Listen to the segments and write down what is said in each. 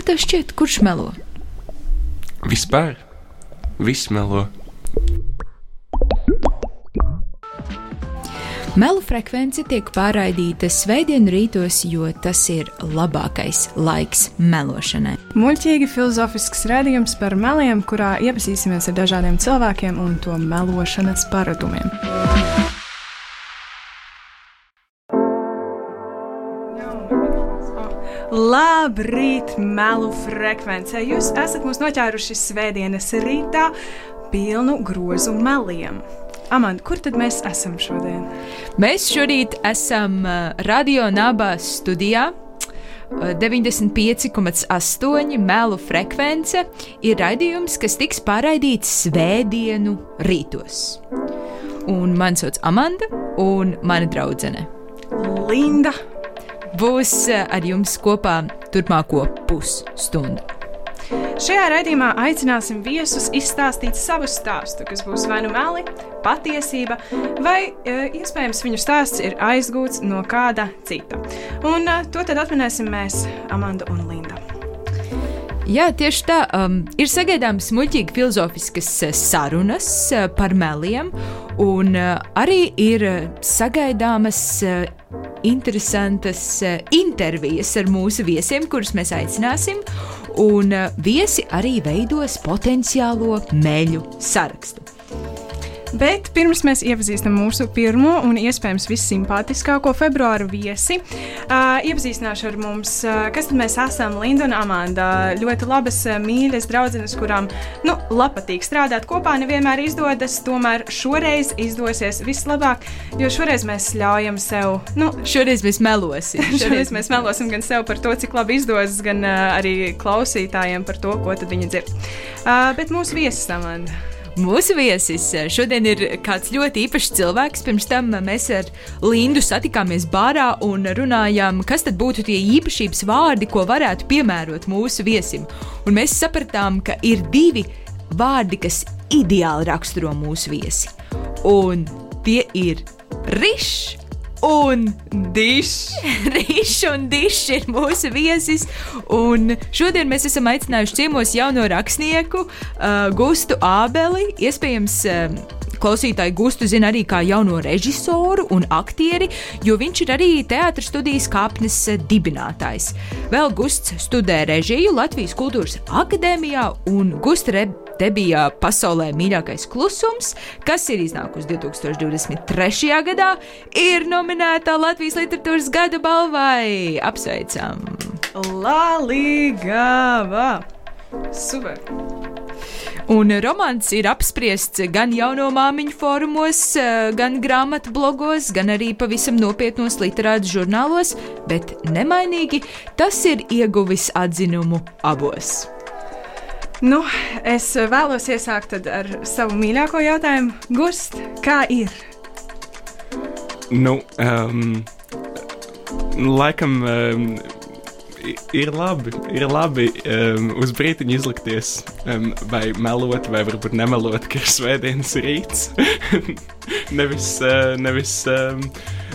Kā tev šķiet, kurš melo? Vispār viss melo. Melu frekvence tiek pārraidīta svētdienu rītos, jo tas ir labākais laiks melošanai. Muļķīgi filozofisks redzējums par meliem, kurā iepazīsimies ar dažādiem cilvēkiem un to melošanas paradumiem. Labrīt, melu frekvencē! Jūs esat mūs noķēruši svētdienas rītā pilnu grozu meliem. Amanda, kur tad mēs esam šodien? Mēs šorīt esam uh, Radio Nabā studijā. Uh, 95,8 melu frekvence ir raidījums, kas tiks pārraidīts svētdienu rītos. Un man sauc Amanda, un mana draudzene Linda. Būs uh, ar jums kopā turpmāko pusstundu. Šajā raidījumā aicināsim viesus izstāstīt savu stāstu, kas būs vai nu meli, patiesība, vai e, iespējams viņu stāsts ir aizgūts no kāda cita. Un e, to tad atminēsim mēs, Amanda un Linda. Jā, tieši tā. Um, ir sagaidāmas muļķīgi filozofiskas uh, sarunas uh, par meliem, un uh, arī ir uh, sagaidāmas uh, interesantas intervijas ar mūsu viesiem, kurus mēs aicināsim. Un viesi arī veidos potenciālo meļu sarakstu. Bet pirms mēs iepazīstam mūsu pirmo un iespējams vissimpātiskāko februāra viesi, uh, iepazīstināšu ar mums, uh, kas tad mēs esam. Linda un Amanda. Ļoti labas, mīļas draudzenes, kurām nu, patīk strādāt kopā. Nevienmēr izdodas, tomēr šoreiz izdosies vislabāk, jo šoreiz mēs ļaujam sev. Nu, Šoreiz mēs melosim. Šoreiz mēs melosim gan sev par to, cik labi izdodas, gan uh, arī klausītājiem par to, ko viņi dzird. Uh, bet mūsu viesis, Amanda. Mūsu viesis šodien ir kāds ļoti īpašs cilvēks. Pirms tam mēs ar Lindu satikāmies bārā un runājām, kas tad būtu tie īpašības vārdi, ko varētu piemērot mūsu viesim. Un mēs sapratām, ka ir divi vārdi, kas ideāli raksturo mūsu viesi. Un tie ir rišs un dišs. Rišs un dišs ir mūsu viesis. Un šodien mēs esam aicinājuši ciemos jauno rakstnieku uh, Gustu Ābeli. Iespējams, uh, klausītāji Gustu zina arī kā jauno režisoru un aktieri, jo viņš ir arī teātris studijas kāpnes dibinātājs. Vēl Gusts studē režiju Latvijas Kultūras Akadēmijā un Gusta Re debijā pasaulē mīļākais klusums, kas ir iznākusi 2023. gadā, ir nominēta Latvijas literatūras gada balvai. Apsveicam! Lāligava! Super! Un romāns ir apspriests gan jauno māmiņu fórumos, eh, gan grāmatu blogos, gan arī pavisam nopietnos literātus žurnālos, bet nemainīgi tas ir ieguvis atzinumu abos. Nu, es vēlos iesākt tad ar savu mīļāko jautājumu. Gust, kā ir? Nu, um, laikam um, ir labi, ir labi um, uz brīdiņu izlikties, um, vai melot, vai varbūt nemelot, ka ir svētdienas rīts. nevis uh, nevis um,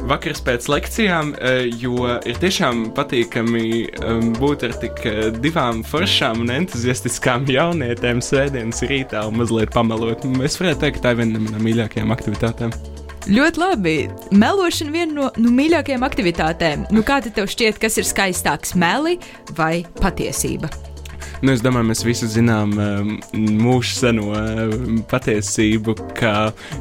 vakars pēc lekcijām, uh, jo ir tiešām patīkami um, būt ar tik uh, divām foršām un entuziastiskām jaunietēm svētdienas rītā un mazliet pamelot. Es varētu teikt, ka tā ir viena no manām mīļākajām aktivitātēm. Ļoti labi. Melošana viena no nu, mīļākajām aktivitātēm. Nu, kā tev šķiet, kas ir skaistāks, meli vai patiesība? Nu, es domāju, mēs visi zinām um, mūža seno um, patiesību, ka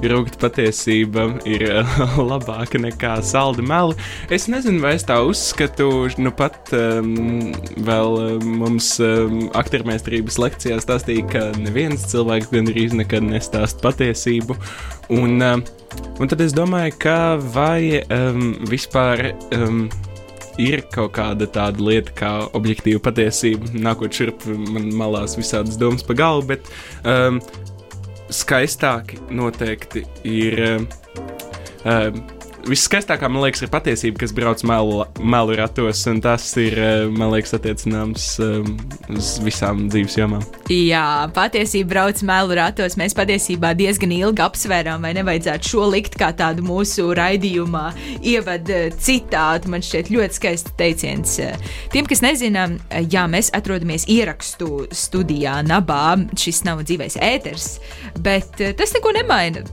rūkta patiesība ir uh, labāka nekā salda meli. Es nezinu, vai es tā uzskatu. Nu, pat um, vēl um, mums um, aktiermēstrības lekcijā stāstīja, ka neviens cilvēks gandrīz nekad nestāst patiesību. Un, um, un tad es domāju, ka vai um, vispār. Um, ir kaut kāda tāda lieta, kā objektīva patiesība. Nākot šurp, man malās visādas domas pa galvu, bet um, skaistāki noteikti ir um, um, viskaistākā, man liekas, ir patiesība, kas brauc melu, melu ratos, un tas ir, uh, man liekas, attiecināms um, uz visām dzīves jomām. Jā, patiesība brauc melu ratos. Mēs patiesībā diezgan ilgi apsvērām, vai nevajadzētu šo likt kā tādu mūsu raidījumā ievadu citātu. Man šķiet ļoti skaists teiciens. Tiem, kas nezina, jā, mēs atrodamies ierakstu studijā Nabā. Šis nav dzīvais ēters, bet tas neko nemaina.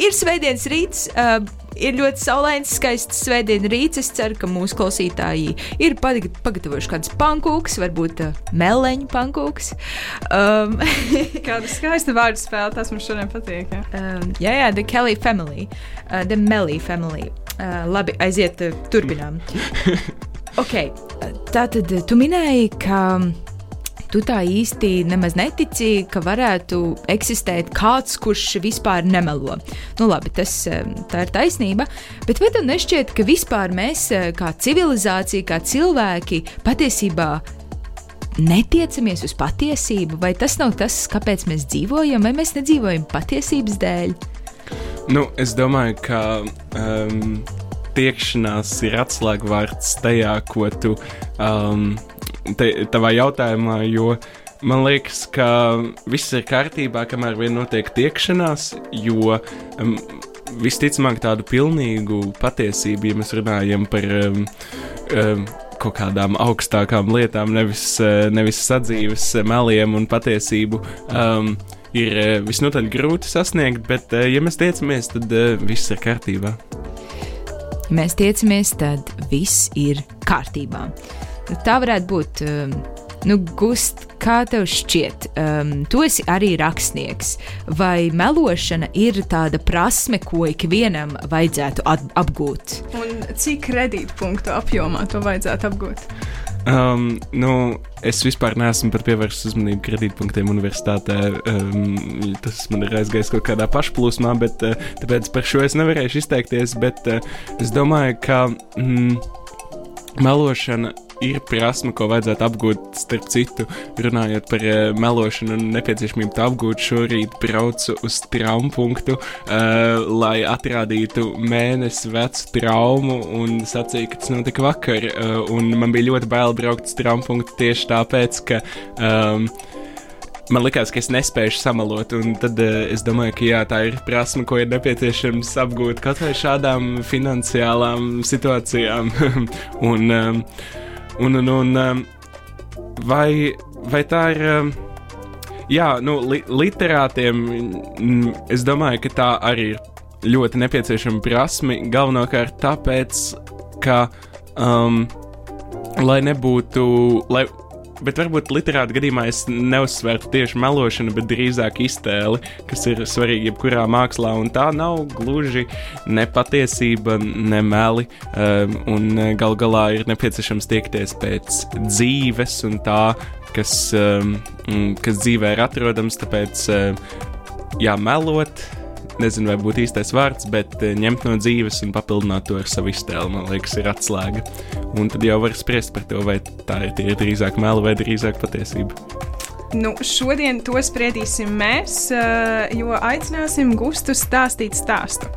Ir svētdienas rīts ir ļoti saulains, skaists svētdienas rīts. Es ceru, ka mūsu klausītāji ir pagatavojuši kādas pankūkas, varbūt uh, meleņu pankūkas. Um, Kāda skaista vārdu spēle, tas man šodien patīk. Ja? Um, jā, jā, The Kelly Family, uh, The Melly Family. Uh, labi, aiziet, uh, turpinām. ok, tā tad tu minēji, ka tu tā īsti nemaz netici, ka varētu eksistēt kāds, kurš vispār nemelo. Nu, labi, tas eh, ir taisnība, bet vai tev nešķiet, ka vispār mēs, eh, kā civilizācija, kā cilvēki, patiesībā netiecamies uz patiesību, vai tas nav tas, kāpēc mēs dzīvojam, vai mēs nedzīvojam patiesības dēļ? Nu, es domāju, ka um, tiekšanās ir atslēgvārds tajā, ko tu um, te, tavā jautājumā, jo man liekas, ka viss ir kārtībā, kamēr vien notiek tiekšanās, jo um, visticamāk tādu pilnīgu patiesību, ja mēs runājam par um, um, kaut kādām augstākām lietām, nevis, uh, nevis sadzīves meliem un patiesību. Um, Ir uh, visnotaļ grūti sasniegt, bet, uh, ja mēs tiecamies, tad viss ir kārtībā. Mēs tiecamies, tad viss ir kārtībā. Tā varētu būt. Um, nu, gust, kā tev šķiet, um, tu esi arī rakstnieks, vai melošana ir tāda prasme, ko ikvienam vajadzētu apgūt? Un cik kredītpunktu apjomā to vajadzētu apgūt? Um, nu, es vispār neesmu pievērsis uzmanību kredītpunktiem universitātē. Um, tas man ir aizgājis kaut kādā pašplūsmā, bet uh, tāpēc par šo es nevarēšu izteikties. Bet uh, es domāju, ka mm, melošana ir prasme, ko vajadzētu apgūt. Starp citu, runājot par uh, melošanu un nepieciešamību to apgūt, šorīt braucu uz traumu punktu, uh, lai atrādītu mēnesi vecu traumu un sacīju, ka tas notika vakar. Uh, man bija ļoti bail braukt uz traumu punktu tieši tāpēc, ka. Um, man likās, ka es nespēju samalot. Un tad uh, es domāju, ka jā, tā ir prasme, ko ir nepieciešams apgūt kaut vai šādām finansiālām situācijām. un, um, Un, un, un um, vai, vai tā ir. Um, jā, nu, li literātiem es domāju, ka tā arī ir ļoti nepieciešama prasme. Galvenokārt tāpēc, ka, um, lai nebūtu, lai, bet varbūt literāta gadījumā es neuzsvērtu tieši melošanu, bet drīzāk iztēli, kas ir svarīga jebkurā mākslā. Un tā nav gluži ne patiesība, ne meli. Um, un gal galā ir nepieciešams tiekties pēc dzīves un tā, kas, um, kas dzīvē ir atrodams. Tāpēc, um, jā, melot nezinu, vai būtu īstais vārds, bet eh, ņemt no dzīves un papildināt to ar savu iztēli, man liekas, ir atslēga. Un tad jau var spriest par to, vai tā ir drīzāk mela vai drīzāk patiesība. Nu, šodien to spriedīsim mēs, eh, jo aicināsim Gustu stāstīt stāstu.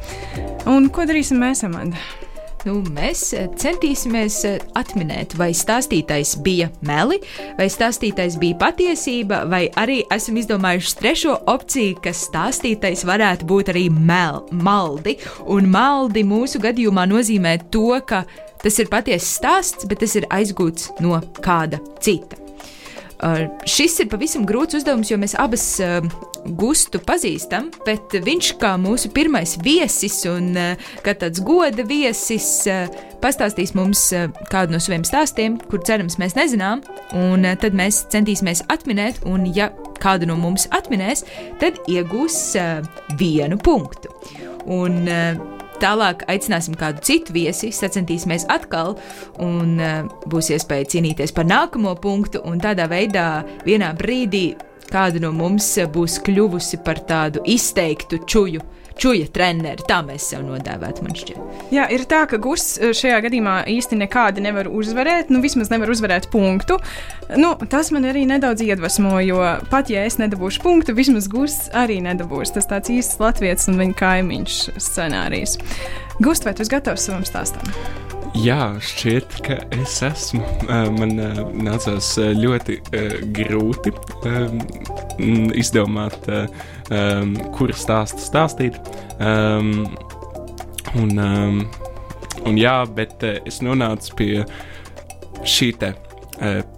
Un ko darīsim mēs, Amanda? Nu, mēs eh, centīsimies eh, atminēt, vai stāstītais bija meli, vai stāstītais bija patiesība, vai arī esam izdomājuši trešo opciju, ka stāstītais varētu būt arī mel, maldi. Un maldi mūsu gadījumā nozīmē to, ka tas ir patiesa stāsts, bet tas ir aizgūts no kāda cita. Šis ir pavisam grūts uzdevums, jo mēs abas uh, gustu pazīstam, bet viņš kā mūsu pirmais viesis un uh, kā tāds goda viesis uh, pastāstīs mums uh, kādu no saviem stāstiem, kur cerams mēs nezinām, un tad mēs centīsimies atminēt, un ja kādu no mums atminēs, tad iegūs vienu punktu. Un, Tālāk aicināsim kādu citu viesi, sacensties atkal, un uh, būs iespēja cīnīties par nākamo punktu. Tādā veidā vienā brīdī kāda no mums būs kļuvusi par tādu izteiktu čuju čuja treneri. Tā mēs sev nodēvētu, man šķiet. Jā, ir tā, ka Gusts eh, šajā gadījumā īsti nekādi nevar uzvarēt, nu vismaz nevar uzvarēt punktu. Nu, tas man arī nedaudz iedvesmo, jo pat ja es nedabūšu punktu, vismaz Gusts arī nedabūs. Tas tāds īsts latviečs un viņa kaimiņš scenārijs. Gust, vai tu esi gatavs savam stāstam? Jā, šķiet, ka es esmu. Man nācās ļoti grūti izdomāt, kuru stāstu stāstīt. Un, un jā, bet es nonācu pie šī te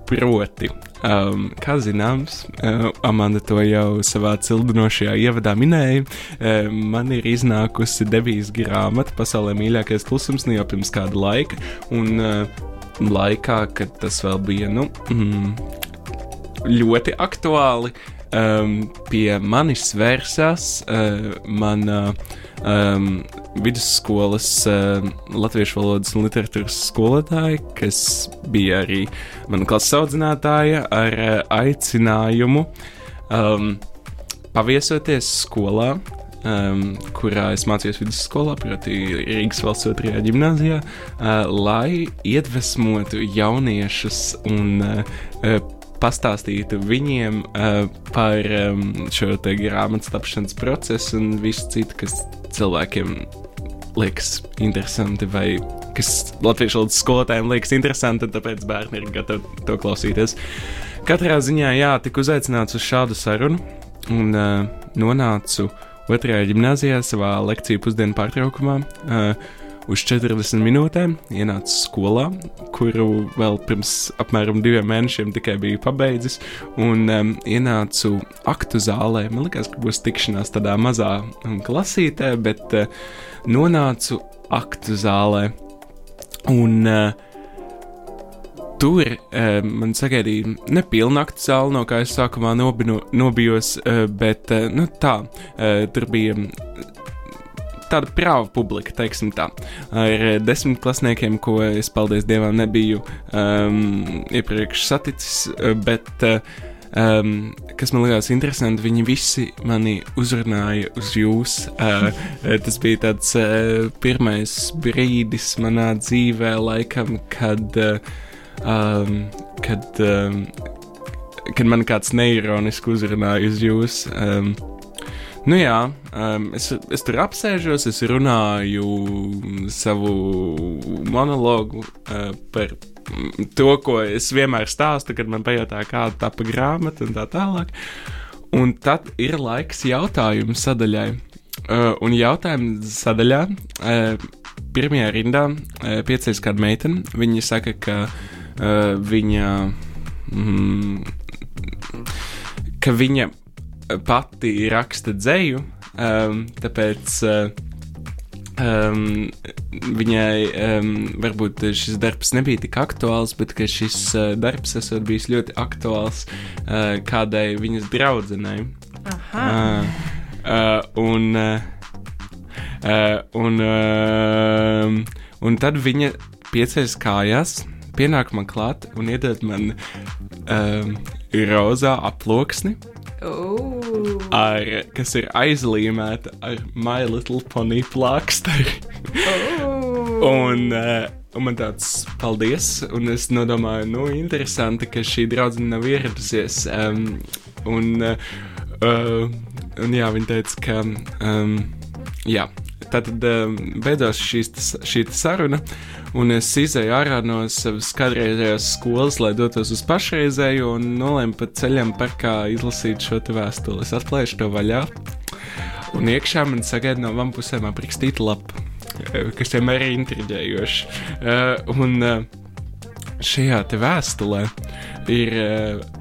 proti. Um, kā zināms, uh, Amanda to jau savā cildinošajā ievadā minēja, uh, man ir iznākusi devīzes grāmata pasaulē mīļākais klusums nu jau pirms kāda laika, un uh, laikā, kad tas vēl bija nu, mm, ļoti aktuāli, um, pie manis vērsās uh, mana um, vidusskolas uh, latviešu valodas un literatūras skolotāja, kas bija arī mana klases audzinātāja, ar uh, aicinājumu um, paviesoties skolā. Um, kurā es mācījos vidusskolā, proti, Rīgas valsts otrajā gimnājā, uh, lai iedvesmotu jauniešus un uh, pastāstītu viņiem uh, par um, šo grāmatu tapšanas procesu un visu citu, kas cilvēkiem liekas interesanti vai kas latviešu valodas skolotājiem liekas interesanti, tāpēc bērni ir gatavi to klausīties. Katrā ziņā, jā, tika uzaicināts uz šādu sarunu un uh, nonācu otrajā gimnājā savā lekciju pusdienu pārtraukumā. Uh, uz 40 minūtēm ienācu skolā, kuru vēl pirms apmēram diviem mēnešiem tikai biju pabeidzis, un um, ienācu aktu zālē. Man liekas, ka būs tikšanās tādā mazā klasītē, bet uh, nonācu aktu zālē. Un uh, tur uh, man sagaidīja nepilna aktu zāle, no kā es sākumā nobino, nobijos, uh, bet uh, nu, tā, uh, tur bija tāda prāva publika, teiksim tā, ar desmit klasniekiem, ko es, paldies Dievam, nebiju um, iepriekš saticis, bet uh, um, kas man likās interesanti, viņi visi mani uzrunāja uz jūs. Uh, tas bija tāds uh, pirmais brīdis manā dzīvē, laikam, kad, uh, um, kad, um, kad man kāds neironiski uzrunāja uz jūs. Um, Nu jā, um, es, es tur apsēžos, es runāju savu monologu uh, par to, ko es vienmēr stāstu, kad man pajautā, kāda tapa grāmata un tā tālāk. Un tad ir laiks jautājumu sadaļai. Uh, un jautājumu sadaļā uh, pirmajā rindā uh, piecēlās kāda meitene. Viņa saka, ka uh, viņa. Mm, ka viņa pati raksta dzēju, um, tāpēc uh, um, viņai um, varbūt šis darbs nebija tik aktuāls, bet šis uh, darbs esot bijis ļoti aktuāls uh, kādai viņas draudzenei. Aha. Uh, uh, un, uh, uh, un, uh, un tad viņa pieceļas kājās, pienāk man klāt un iedod man um, rozā aploksni. Ooh. Ar, kas ir aizlīmēta ar My Little Pony plāksteri. Un, uh, un man tāds paldies, un es nodomāju, nu, interesanti, ka šī draudzene nav ieradusies. Um, un, uh, un jā, viņa teica, ka, um, jā, tātad um, beidzās šīs, šī saruna, un es izēju ārā no savas kādreizējās skolas, lai dotos uz pašreizējo, un nolēmu pa ceļam parkā izlasīt šo vēstuli. Es atklāju to vaļā, un iekšā man sagaida no abām pusēm aprakstīta lapa, kas vienmēr ir intriģējoši. Uh, un uh, šajā vēstulē ir. Uh,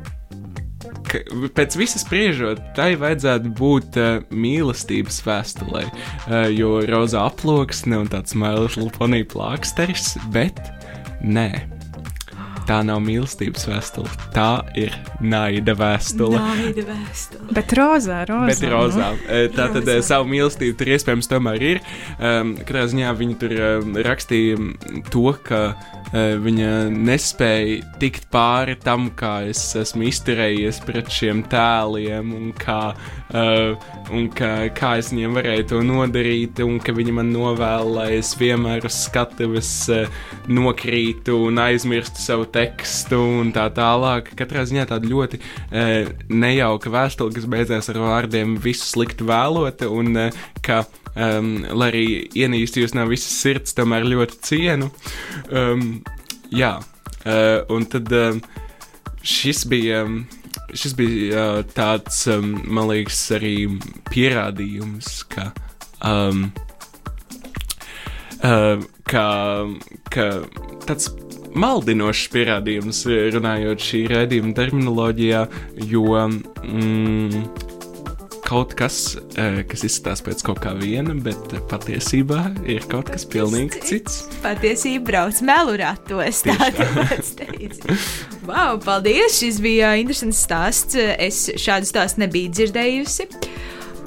ka pēc visas spriežot, tai vajadzētu būt uh, mīlestības vēstulē, uh, jo rozā aploksne un tāds mails luponija plāksteris, bet nē. Tā nav mīlestības vēstule, tā ir naida vēstule. Naida vēstule. Bet rozā, rozā. Bet rozā. Nu? Tā tad Rozā. savu mīlestību tur iespējams tomēr ir. Um, katrā ziņā viņi tur um, rakstīja to, ka uh, viņa nespēja tikt pāri tam, kā es esmu izturējies pret šiem tēliem un kā, uh, un kā, kā es viņiem varēju to nodarīt, un ka viņi man novēl, lai es vienmēr uz skatuves uh, nokrītu un aizmirstu savu tekstu un tā tālāk. Katrā ziņā tāda ļoti uh, nejauka vēstule, kas beidzās ar vārdiem visu sliktu vēlota, un uh, ka um, lai arī ienīstu jūs no visas sirds, tomēr ļoti cienu. Um, jā, uh, un tad um, šis bija. Um, Šis bija uh, tāds, um, man liekas, arī pierādījums, ka um, uh, ka, ka tāds maldinošs pierādījums, runājot šī raidījuma terminoloģijā, jo mm, kaut kas, uh, kas izskatās pēc kaut kā viena, bet patiesībā ir kaut kas pilnīgi cits. Patiesībā brauc melu ratos. Wow, paldies! Šis bija interesants stāsts. Es šādu stāstu nebiju dzirdējusi.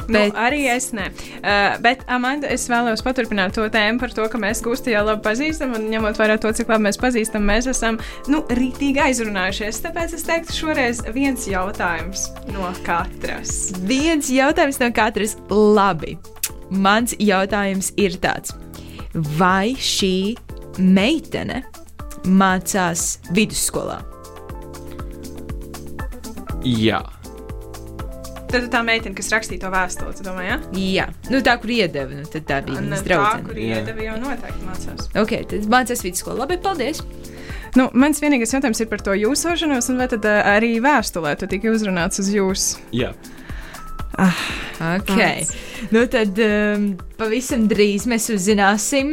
Bet... Nu, arī es ne. Uh, bet, Amanda, es vēlos paturpināt to tēmu par to, ka mēs Gustu jau labi pazīstam, un ņemot vērā to, cik labi mēs pazīstam, mēs esam, nu, rītīgi aizrunājušies. Tāpēc es teiktu, šoreiz viens jautājums no katras. Viens jautājums no katras. Labi. Mans jautājums ir tāds. Vai šī meitene mācās vidusskolā? Jā. Tad tā meitene, kas rakstīja to vēstuli, tu domā, ja? Jā, nu, tā, kur iedeva, nu, tad tā bija viņas tā, draudzene. kur Jā. iedeva, jau noteikti mācās. Ok, tad mācās vidusskolā. Labi, paldies! Nu, mans vienīgais jautājums ir par to jūsošanos, un vai tad uh, arī vēstulē tu tika uzrunāts uz jūsu? Jā. Ok, Tāds. nu tad um, pavisam drīz mēs uzzināsim,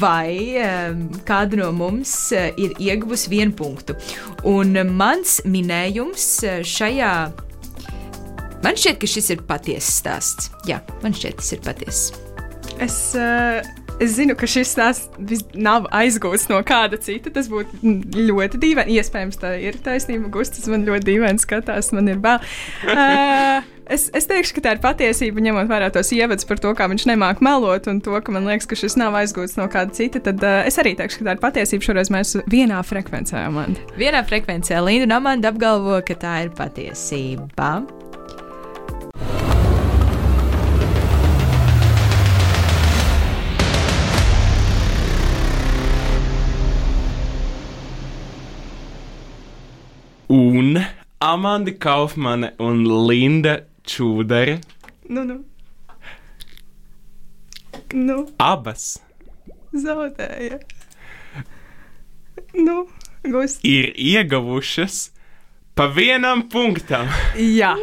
vai um, kāda no mums uh, ir ieguvusi vienu punktu. Un mans minējums uh, šajā. Man šķiet, ka šis ir patiesa stāsts. Jā, man šķiet, tas ir patiesa. Es, uh, es zinu, ka šis stāsts nav aizgūts no kāda cita. Tas būtu ļoti dīvaini. Iespējams, tā ir taisnība. Gustas man ļoti dīvaini skatās, man ir bail. Uh, es, es teikšu, ka tā ir patiesība, ņemot vērā tos ievadus par to, kā viņš nemāk melot, un to, ka man liekas, ka šis nav aizgūts no kāda cita. Tad uh, es arī teikšu, ka tā ir patiesība. Šoreiz mēs vienā frekvencē, Amanda. Vienā frekvencē Linda un Amanda apgalvo, ka tā ir patiesība. Un Amanda Kaufmane un Linda Čūdere Nu, nu. Nu, abas zaudēja. Nu, gūst. ir ieguvušas pa vienam punktam. Jā,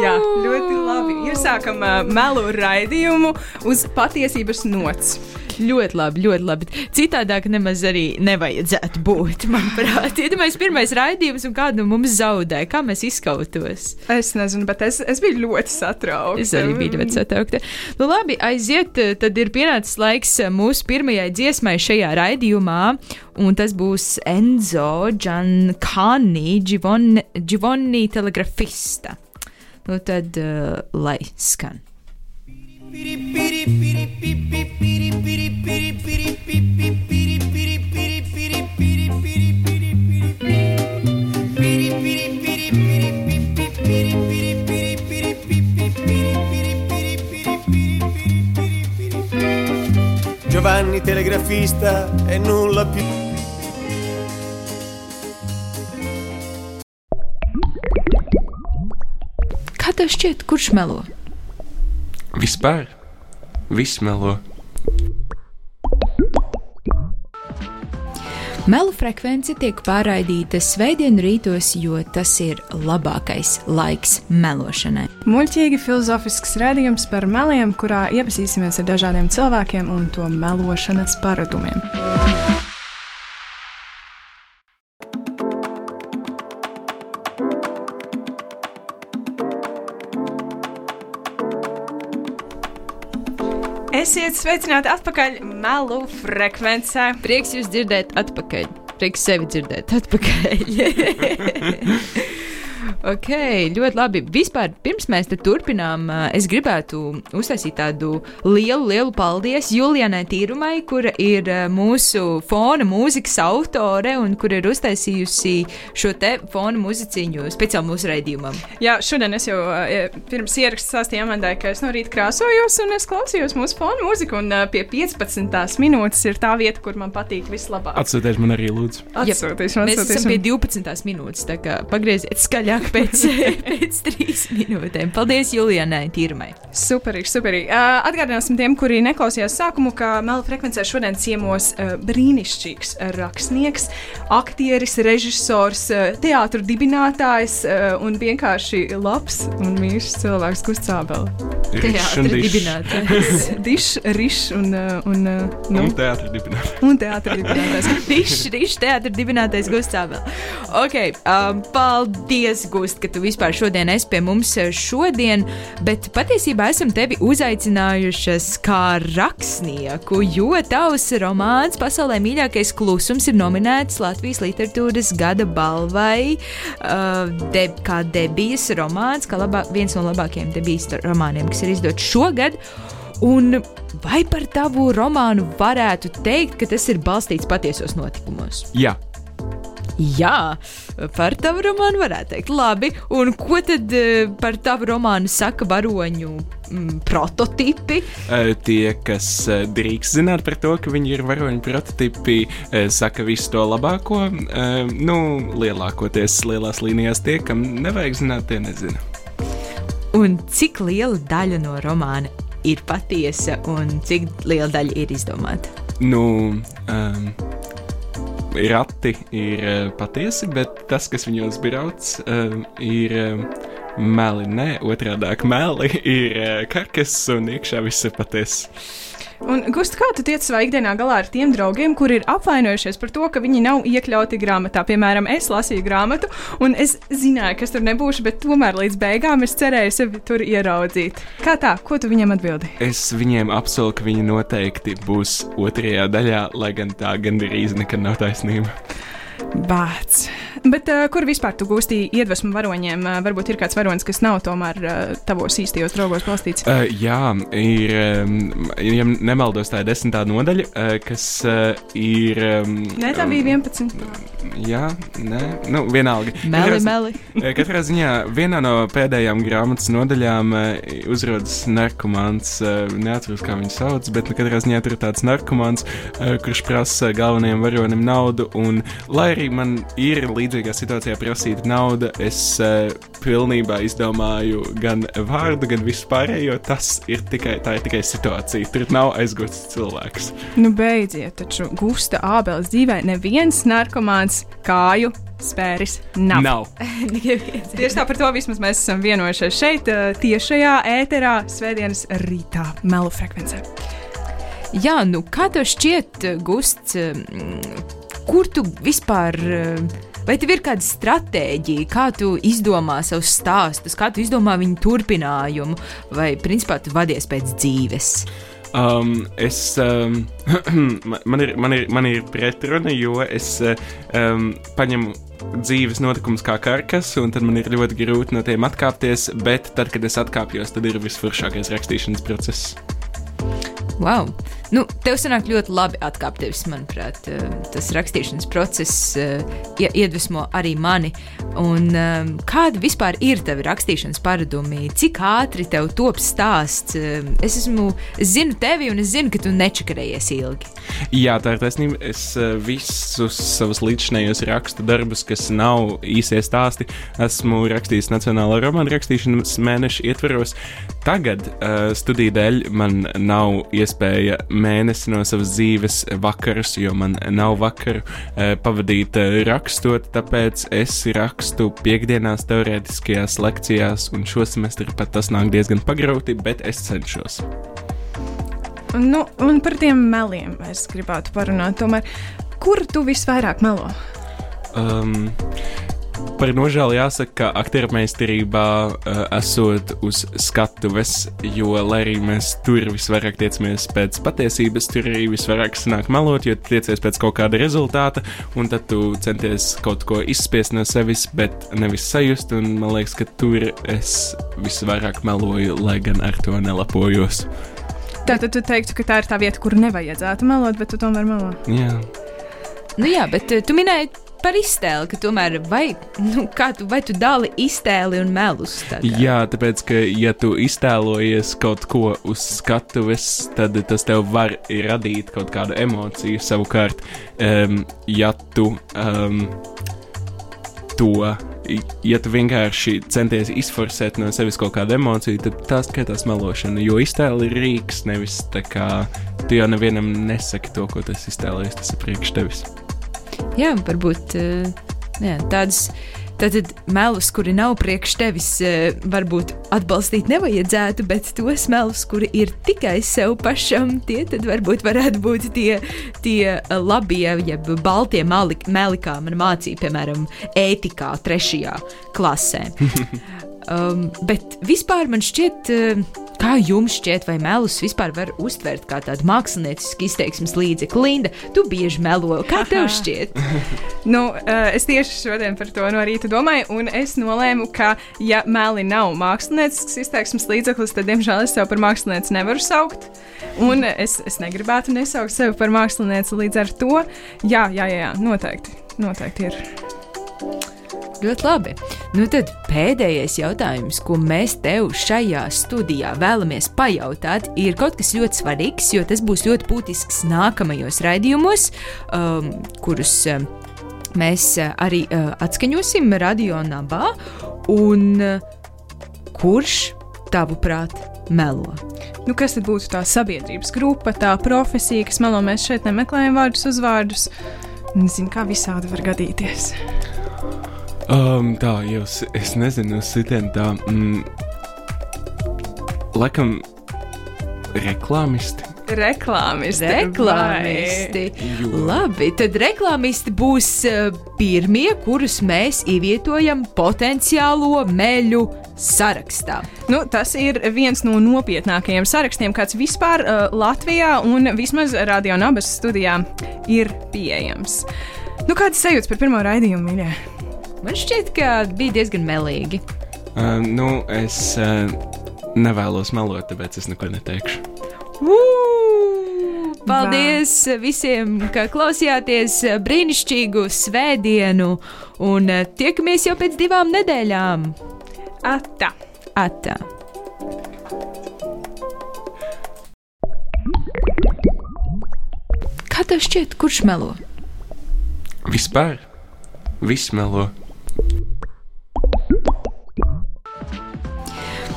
jā, ļoti labi. Iesākam uh, melu raidījumu uz patiesības nots. Ļoti labi, ļoti labi. Citādāk nemaz arī nevajadzētu būt. Manuprāt, iedomājieties, pirmais raidījums un kādu mums zaudē. Kā mēs izkautos? Es nezinu, bet es, es biju ļoti satraukta. Es arī biju ļoti satraukta. Nu, labi, aiziet. Tad ir pienācis laiks mūsu pirmajai dziesmai šajā raidījumā. Un tas būs Enzo Giancani, Givon, Givoni telegrafista. Nu, tad uh, lai skan. Giovanni telegrafista e nulla più. Kā tev šķiet, kurš melo? Vispār viss melo. Melu frekvence tiek pārraidīta svētdienu rītos, jo tas ir labākais laiks melošanai. Muļķīgi filozofisks rādījums par meliem, kurā iepazīsimies ar dažādiem cilvēkiem un to melošanas paradumiem. Esiet sveicināti atpakaļ melu frekvencē. Prieks jūs dzirdēt atpakaļ. Prieks sevi dzirdēt atpakaļ. ok, ļoti labi. Vispār, pirms mēs te turpinām, es gribētu uztaisīt tādu lielu, lielu paldies Julianai Tīrumai, kura ir mūsu fona mūzikas autore un kur ir uztaisījusi šo te fona muziciņu speciāli mūsu raidījumam. Jā, šodien es jau eh, pirms ierakstā stāstīju Amandai, ka es no rīta krāsojos un es klausījos mūsu fonu mūziku. Un pie 15. minūtes ir tā vieta, kur man patīk vislabāk. Atsūties man arī, lūdzu. Atsūtīšu, Mēs atsūtīšu. esam pie 12. minūtes, tā kā pagrieziet skaļāk. Pēc, pēc trīs minūtēm. Paldies Julianai Tirmai. Superīgi, superīgi. Uh, atgādināsim tiem, kuri neklausījās sākumu, ka Mela frekvencē šodien ciemos uh, brīnišķīgs rakstnieks, aktieris, režisors, uh, teātris dibinātājs un vienkārši labs un mīļš cilvēks Gustavs. Teātris dibinātājs. Dišs, rišs un, un, nu, Un teātris dibinātājs. un teātris dibinātājs. Dišs, dišs, teātris dibinātais Gustavs. Ok, um, paldies, Gust, ka tu vispār šodien esi pie mums uh, šodien, bet patiesībā esam tevi uzaicinājušas kā rakstnieku, jo tavs romāns Pasaulē mīļākais klusums ir nominēts Latvijas literatūras gada balvai uh, de, kā debijas romāns, kā labā, viens no labākajiem debijas romāniem, kas ir izdots šogad. Un vai par tavu romānu varētu teikt, ka tas ir balstīts patiesos notikumos? Jā, Jā, par tavu romānu varētu teikt. Labi, un ko tad eh, par tavu romānu saka varoņu mm, prototipi? Eh, tie, kas eh, drīkst zināt par to, ka viņi ir varoņu prototipi, saka visu to labāko. Nu, lielākoties lielās līnijās tie, kam nevajag zināt, tie nezina. Un cik liela daļa no romāna ir patiesa, un cik liela daļa ir izdomāta? Nu, um, rati ir uh, patiesi, bet tas, kas viņos brauc, um, ir um, meli. Nē, otrādi - meli ir karkas, un iekšā viss ir patiesi. Un, Gust, kā tu tiec savā ikdienā galā ar tiem draugiem, kuri ir apvainojušies par to, ka viņi nav iekļauti grāmatā? Piemēram, es lasīju grāmatu, un es zināju, ka es tur nebūšu, bet tomēr līdz beigām es cerēju sevi tur ieraudzīt. Kā tā? Ko tu viņam atbildi? Es viņiem apsolu, ka viņi noteikti būs otrajā daļā, lai gan tā gandrīz nekad nav taisnība. Bāc. Bet uh, kur vispār tu gūsti iedvesmu varoņiem? Uh, varbūt ir kāds varonis, kas nav tomēr uh, tavos īstajos draugos balstīts. Uh, jā, ir, um, ja nemaldos, tā ir desmitā nodaļa, uh, kas uh, ir. Um, Nē, tā bija 11. Jā, nē, nu, vienalga. Meli, Katrā- meli. Katrā ziņā vienā no pēdējām grāmatas nodaļām eh, uzrodas narkomāns. eh, Neatceros, kā viņu sauc, bet nu, katrā ziņā tur ir tāds narkomāns, eh, kurš prasa galvenajam varonim naudu. Un, lai arī man ir līdzīgā situācijā prasīta nauda, es uh, pilnībā izdomāju gan vārdu, gan vispārējo. Tas ir tikai, tā ir tikai situācija. Tur nav aizgūts cilvēks. Nu, beidziet, taču Gusta Ābeles dzīvē neviens narkomāns kāju spēris nav. Nav. Tieši tā par to vismaz mēs esam vienojušies šeit, eh, tiešajā ēterā, svētdienas rītā, melu frekvencē. Jā, nu kā tev šķiet, Gusts, mm, kur tu vispār. eh, Vai tev ir kāda stratēģija, kā tu izdomā savus stāstus, kā tu izdomā viņu turpinājumu, vai principā tu vadies pēc dzīves? Um, es, um, man- ir, man, ir, man ir pretruna, jo es uh, um, paņemu dzīves notikumus kā karkas, un tad man ir ļoti grūti no tiem atkāpties. Bet tad, kad es atkāpjos, tad ir visforšākais rakstīšanas process. Wow! Nu, tev sanāk ļoti labi atkāpties, manuprāt. eh, Tas rakstīšanas process eh, ie- iedvesmo arī mani. Un, eh, kādi vispār ir tavi rakstīšanas paradumi? Cik ātri tev top stāsts? Es, esmu, es zinu tevi, un es zinu, ka tu nečakarējies ilgi. Jā, tā ir taisnība. Es visus savus līdzinējos rakstu darbus, kas nav īsie stāsti, esmu rakstījis Nacionālā romāna rakstīšanas mēneša ietveros. Tagad, studiju dēļ, man nav iespēja mēnesi no savas dzīves vakarus, jo man nav vakaru uh, pavadīt uh, rakstot, tāpēc es rakstu piekdienās teorētiskajās lekcijās, un šo semestri pat tas nāk diezgan pagrauti, bet es cenšos. Nu, un par tiem meliem es gribētu parunāt. Tomēr, kur tu visvairāk melo? Um, par nožēlu jāsaka, ka aktiermeistarībā uh, esot uz skatuves, jo, lai arī mēs tur visvairāk tiecamies pēc patiesības, tur arī visvairāk sanāk melot, jo tu tiecies pēc kaut kāda rezultāta, un tad tu centies kaut ko izspiest no sevis, bet nevis sajust, un man liekas, ka tur es visvairāk meloju, lai gan ar to nelapojos. Tātad tu teiktu, ka tā ir tā vieta, kur nevajadzētu melot, bet tu tomēr melo. Jā. Nu, jā, bet eh, tu minēji par iztēli, ka tomēr vai, nu, tu, vai tu dali iztēli un melus? kā? Jā, tāpēc, ka, ja tu iztēlojies kaut ko uz skatuves, tad tas tev var radīt kaut kādu emociju. Savukārt, um, ja tu um, to ja tu vienkārši centies izforsēt no sevis kaut kādu emociju, tad tā skaitās melošana. Jo iztēle ir rīks, nevis tā kā tu jau nevienam nesaki to, ko tas iztēlojies, tas ir priekš tevis. Jā, varbūt uh, jā, tādas Tātad melus, kuri nav priekš tevis, eh, varbūt atbalstīt nevajadzētu, bet tos melus, kuri ir tikai sev pašam, tie tad varbūt varētu būt tie, tie labie, jeb baltie meli, meli kā man mācīja, piemēram, ētikā, trešajā klasē. Um, bet vispār man šķiet, uh, kā jums šķiet, vai melus vispār var uztvert kā tādu māksliniecisku izteiksmes līdzekli? Linda, tu bieži melo. Kā tev šķiet? nu, uh, es tieši šodien par to no rīta domāju, un es nolēmu, ka, ja meli nav māksliniecisks izteiksmes līdzeklis, tad, diemžēl, es sev par mākslinieci nevaru saukt. Un es, es negribētu nesaukt sevi par mākslinieci līdz ar to. Jā, jā, jā, jā noteikti. Noteikti ir. Ļoti labi. Nu tad pēdējais jautājums, ko mēs tev šajā studijā vēlamies pajautāt, ir kaut kas ļoti svarīgs, jo tas būs ļoti būtisks nākamajos raidījumos, um, kurus um, mēs uh, arī uh, atskaņosim radio nabā. Un uh, kurš tavuprāt melo? Nu, kas tad būtu tā sabiedrības grupa, tā profesija, kas melo? Mēs šeit nemeklējam vārdus, uzvārdus. Nezinu, kā visādi var gadīties. Um, tā jau es nezinu, sitien tā. Mm, laikam, reklāmisti. Reklāmisti. Reklāmisti. Labi, tad reklāmisti būs uh, pirmie, kurus mēs ievietojam potenciālo meļu sarakstā. Nu, tas ir viens no nopietnākajiem sarakstiem, kāds vispār uh, Latvijā un vismaz Radio Nabas studijā ir pieejams. Nu, kādas sajūtas par pirmo raidījumu, mīļie? Man šķiet, ka bija diezgan melīgi. Uh, nu, es uh, nevēlos melot, tāpēc es neko neteikšu. Uu! Paldies Vā. visiem, ka klausījāties brīnišķīgu svētdienu, un uh, tiekamies jau pēc divām nedēļām. Atā! Atā! Kā tev šķiet, kurš melo? Vispār viss melo.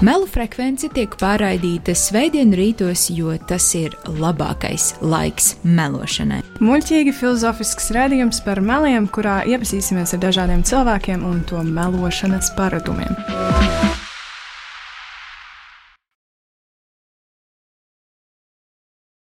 Melu frekvence tiek pārraidīta svētdienu rītos, jo tas ir labākais laiks melošanai. Muļķīgi filozofisks redzējums par meliem, kurā iepazīsimies ar dažādiem cilvēkiem un to melošanas paradumiem.